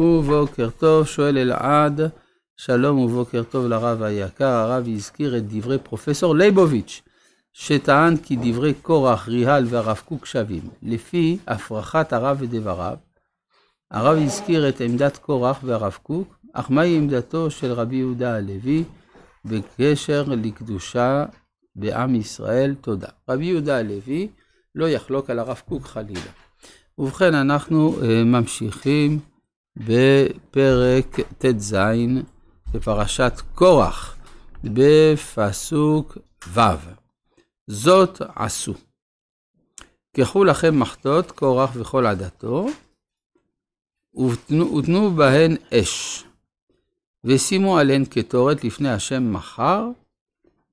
ובוקר טוב, שואל אלעד, שלום ובוקר טוב לרב היקר, הרב הזכיר את דברי פרופסור ליבוביץ', שטען כי דברי קורח, ריהל והרב קוק שווים, לפי הפרחת הרב ודבריו. הרב הזכיר את עמדת קורח והרב קוק, אך מהי עמדתו של רבי יהודה הלוי בקשר לקדושה בעם ישראל? תודה. רבי יהודה הלוי לא יחלוק על הרב קוק חלילה. ובכן, אנחנו uh, ממשיכים. בפרק ט"ז בפרשת קורח, בפסוק ו'. זאת עשו. קחו לכם מחטות, קורח וכל עדתו, ותנו בהן אש, ושימו עליהן קטורת לפני השם מחר,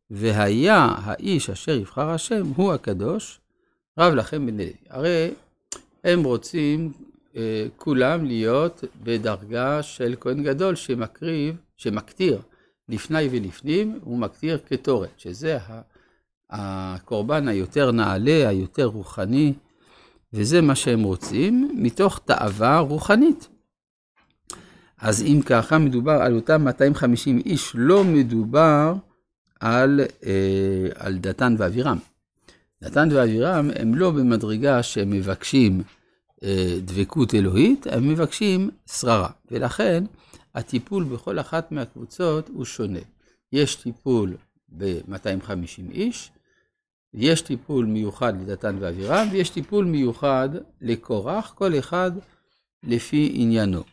והיה האיש אשר יבחר השם, הוא הקדוש, רב לכם בן לוי. הרי הם רוצים כולם להיות בדרגה של כהן גדול שמקריב, שמקטיר לפני ולפנים, הוא מקטיר קטורת, שזה הקורבן היותר נעלה, היותר רוחני, וזה מה שהם רוצים, מתוך תאווה רוחנית. אז אם ככה מדובר על אותם 250 איש, לא מדובר על, אה, על דתן ואבירם. דתן ואבירם הם לא במדרגה שהם מבקשים אה, דבקות אלוהית, הם מבקשים שררה. ולכן הטיפול בכל אחת מהקבוצות הוא שונה. יש טיפול ב-250 איש, יש טיפול מיוחד לדתן ואבירם, ויש טיפול מיוחד לקורח, כל אחד לפי עניינו.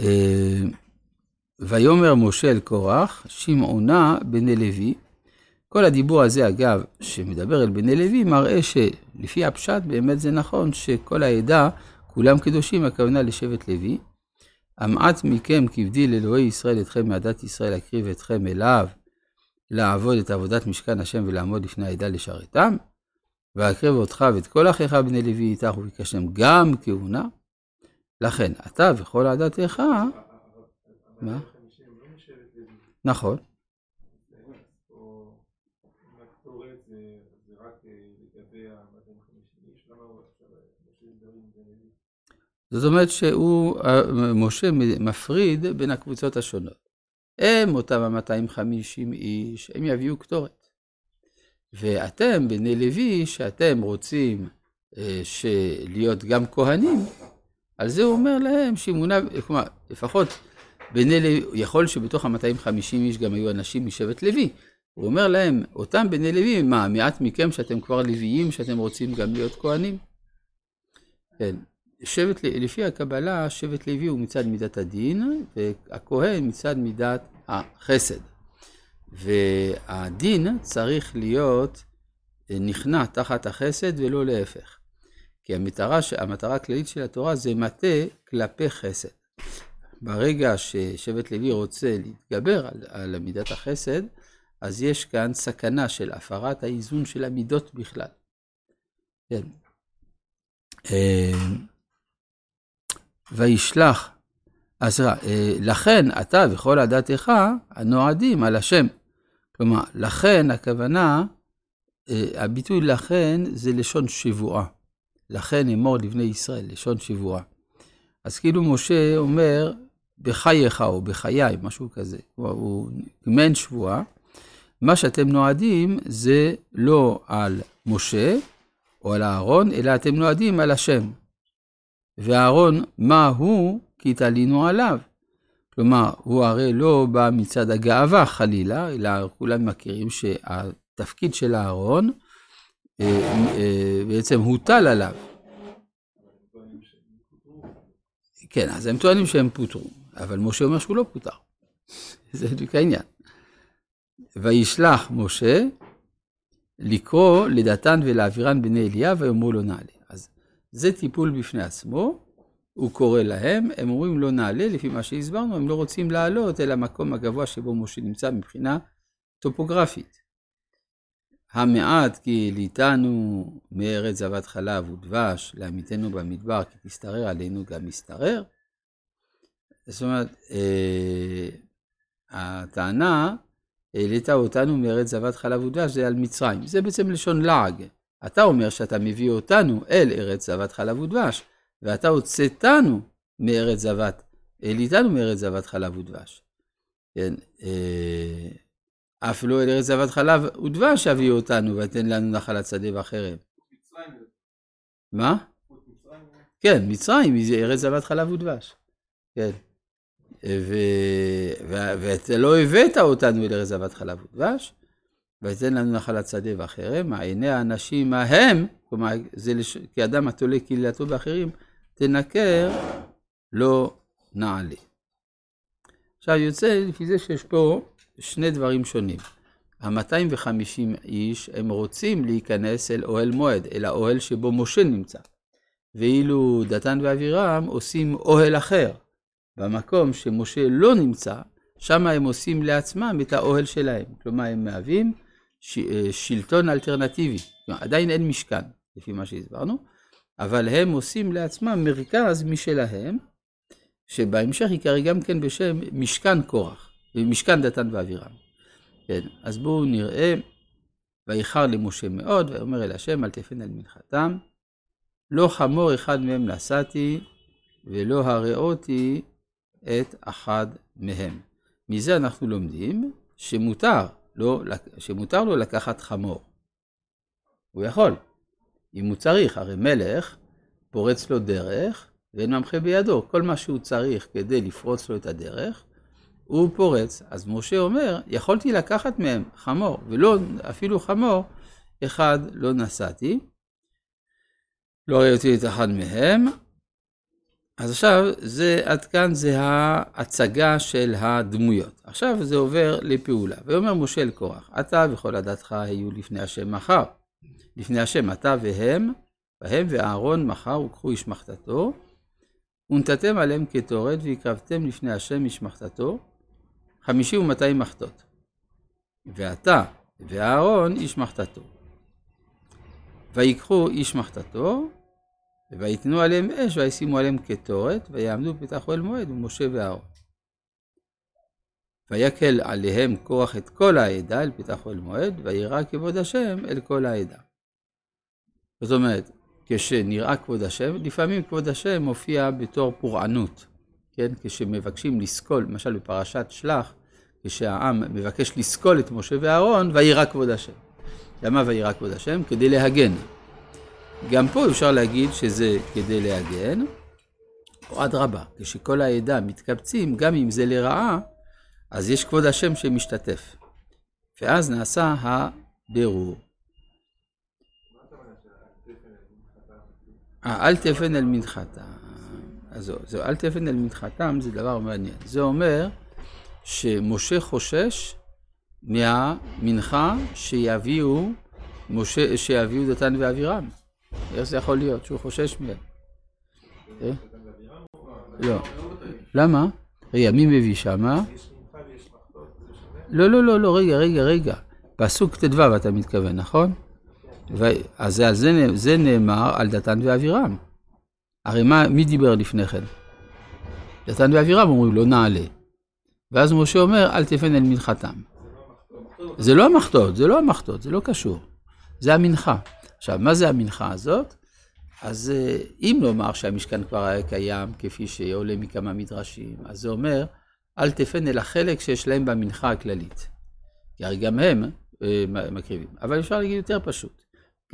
אה, ויאמר משה אל קורח, שמעונה בני לוי, כל הדיבור הזה, אגב, שמדבר אל בני לוי, מראה שלפי הפשט באמת זה נכון שכל העדה, כולם קדושים, הכוונה לשבט לוי. המעט מכם כבדיל אלוהי ישראל אתכם מעדת ישראל להקריב אתכם אליו, לעבוד את עבודת משכן השם ולעמוד לפני העדה לשרתם, ואקרב אותך ואת כל אחיך בני לוי איתך וביקשתם גם כהונה. לכן, אתה וכל עדתך, מה? נכון. זאת אומרת שהוא, משה מפריד בין הקבוצות השונות. הם, אותם ה-250 איש, הם יביאו קטורת. ואתם, בני לוי, שאתם רוצים אה, להיות גם כהנים, על זה הוא אומר להם שאמונה, כלומר, לפחות בני לוי, יכול שבתוך ה-250 איש גם היו אנשים משבט לוי. הוא אומר להם, אותם בני לוי, מה, מעט מכם שאתם כבר לוויים, שאתם רוצים גם להיות כהנים? כן. שבט, לפי הקבלה, שבט לוי הוא מצד מידת הדין, והכהן מצד מידת החסד. והדין צריך להיות נכנע תחת החסד ולא להפך. כי המטרה, המטרה הכללית של התורה זה מטה כלפי חסד. ברגע ששבט לוי רוצה להתגבר על, על מידת החסד, אז יש כאן סכנה של הפרת האיזון של המידות בכלל. כן. אה, וישלח, אז אה, לכן אתה וכל עדתך הנועדים על השם. כלומר, לכן הכוונה, אה, הביטוי לכן זה לשון שבועה. לכן אמור לבני ישראל, לשון שבועה. אז כאילו משה אומר, בחייך או בחיי, משהו כזה. הוא מעין שבועה. מה שאתם נועדים זה לא על משה או על אהרון, אלא אתם נועדים על השם. ואהרון, מה הוא? כי תלינו עליו. כלומר, הוא הרי לא בא מצד הגאווה חלילה, אלא כולם מכירים שהתפקיד של אהרון אה, אה, בעצם הוטל עליו. כן, אז הם טוענים שהם פוטרו, אבל משה אומר שהוא לא פוטר. זה בדיוק העניין. וישלח משה לקרוא לדתן ולאבירן בני אליהו ויאמרו לו נעלה. זה טיפול בפני עצמו, הוא קורא להם, הם אומרים לא נעלה, לפי מה שהסברנו, הם לא רוצים לעלות אל המקום הגבוה שבו משה נמצא מבחינה טופוגרפית. המעט כי ליטנו מארץ זבת חלב ודבש, לעמיתנו במדבר, כי תשתרר עלינו גם משתרר. זאת אומרת, אה, הטענה, העלית אותנו מארץ זבת חלב ודבש, זה על מצרים. זה בעצם לשון לעג. אתה אומר שאתה מביא אותנו אל ארץ זבת חלב ודבש, ואתה הוצאתנו מארץ זבת, העליתנו מארץ זבת חלב ודבש. כן, אה, אף לא אל ארץ זבת חלב ודבש הביאו אותנו, ותן לנו נחלת שדה וחרב. מה? כן, מצרים היא ארץ זבת חלב ודבש. כן. ואתה לא הבאת אותנו אל ארץ זבת חלב ודבש, ותן לנו נחלת שדה וחרב, מעייני האנשים ההם, כלומר, זה לש... כאדם התולה קהילתו באחרים, תנקר, לא נעלה. עכשיו יוצא לפי זה שיש פה שני דברים שונים. ה-250 איש, הם רוצים להיכנס אל אוהל מועד, אל האוהל שבו משה נמצא. ואילו דתן ואבירם עושים אוהל אחר. במקום שמשה לא נמצא, שם הם עושים לעצמם את האוהל שלהם. כלומר, הם מהווים ש... אה, שלטון אלטרנטיבי. כלומר, עדיין אין משכן, לפי מה שהסברנו, אבל הם עושים לעצמם מרכז משלהם, שבהמשך ייקרא גם כן בשם משכן קורח, משכן דתן ואבירם. כן, אז בואו נראה, ואיחר למשה מאוד, ויאמר אל השם, אל תפן על מנחתם. לא חמור אחד מהם נשאתי, ולא הרעותי את אחד מהם. מזה אנחנו לומדים שמותר, לא, שמותר לו לקחת חמור. הוא יכול, אם הוא צריך, הרי מלך פורץ לו דרך ואין ממחה בידו. כל מה שהוא צריך כדי לפרוץ לו את הדרך, הוא פורץ. אז משה אומר, יכולתי לקחת מהם חמור, ולא, אפילו חמור, אחד לא נשאתי. לא ראיתי את אחד מהם. אז עכשיו, זה, עד כאן זה ההצגה של הדמויות. עכשיו זה עובר לפעולה. ואומר משה אל קורח, אתה וכל עדתך היו לפני השם מחר. לפני השם, אתה והם, והם ואהרון מחר וקחו איש מחתתו, ונתתם עליהם קטורת והקרבתם לפני השם איש מחתתו, חמישים ומאתיים מחתות. ואתה ואהרון איש מחתתו. ויקחו איש מחתתו, ויתנו עליהם אש, וישימו עליהם קטורת, ויעמדו בפתח אוהל מועד, ומשה ואהרון. ויקל עליהם כוח את כל העדה אל פתח אוהל מועד, וירא כבוד השם אל כל העדה. זאת אומרת, כשנראה כבוד השם, לפעמים כבוד השם מופיע בתור פורענות, כן? כשמבקשים לסקול, למשל בפרשת שלח, כשהעם מבקש לסקול את משה ואהרון, וירא כבוד השם. למה וירא כבוד השם? כדי להגן. גם פה אפשר להגיד שזה כדי להגן, או אדרבה, כשכל העדה מתקבצים, גם אם זה לרעה, אז יש כבוד השם שמשתתף. ואז נעשה הבירור. אה, אל תפן אל מנחתה. אז אל תפן אל מנחתם זה דבר מעניין. זה אומר שמשה חושש מהמנחה שיביאו, משה, שיביאו דתן ואבירם. איך זה יכול להיות שהוא חושש מהם? אה? לא. למה? רגע, מי מביא שמה? לא, לא, לא, לא, רגע, רגע, רגע. פסוק ט"ו אתה מתכוון, נכון? אז על זה, זה נאמר על דתן ואבירם. הרי מה, מי דיבר לפני כן? דתן ואבירם אומרים לא נעלה. ואז משה אומר אל תפן אל מנחתם. זה לא המחטות, זה לא המחטות, זה לא קשור. זה המנחה. עכשיו, מה זה המנחה הזאת? אז אה, אם נאמר שהמשכן כבר היה קיים, כפי שעולה מכמה מדרשים, אז זה אומר, אל תפן אל החלק שיש להם במנחה הכללית. כי הרי גם הם אה, מקריבים. אבל אפשר להגיד יותר פשוט.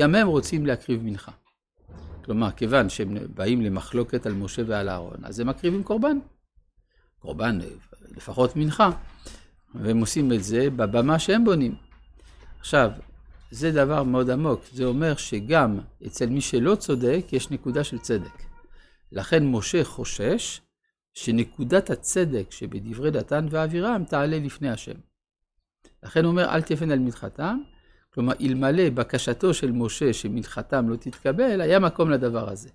גם הם רוצים להקריב מנחה. כלומר, כיוון שהם באים למחלוקת על משה ועל אהרון, אז הם מקריבים קורבן. קורבן, לפחות מנחה. והם עושים את זה בבמה שהם בונים. עכשיו, זה דבר מאוד עמוק. זה אומר שגם אצל מי שלא צודק, יש נקודה של צדק. לכן משה חושש שנקודת הצדק שבדברי דתן ואבירם תעלה לפני השם. לכן הוא אומר, אל תפן על מדחתם, כלומר, אלמלא בקשתו של משה שמנחתם לא תתקבל, היה מקום לדבר הזה.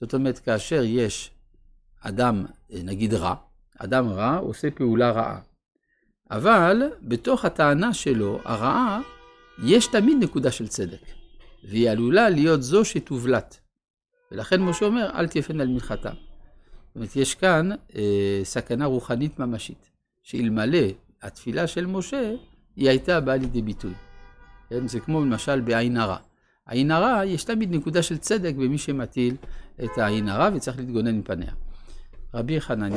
זאת אומרת, כאשר יש אדם, נגיד רע, אדם רע עושה פעולה רעה. אבל בתוך הטענה שלו, הרעה, יש תמיד נקודה של צדק, והיא עלולה להיות זו שתובלט. ולכן משה אומר, אל תפן על מנחתם. זאת אומרת, יש כאן אה, סכנה רוחנית ממשית, שאלמלא התפילה של משה, היא הייתה באה לידי ביטוי. כן? זה כמו למשל בעין הרע. עין הרע, יש תמיד נקודה של צדק במי שמטיל את העין הרע וצריך להתגונן מפניה. רבי חנניה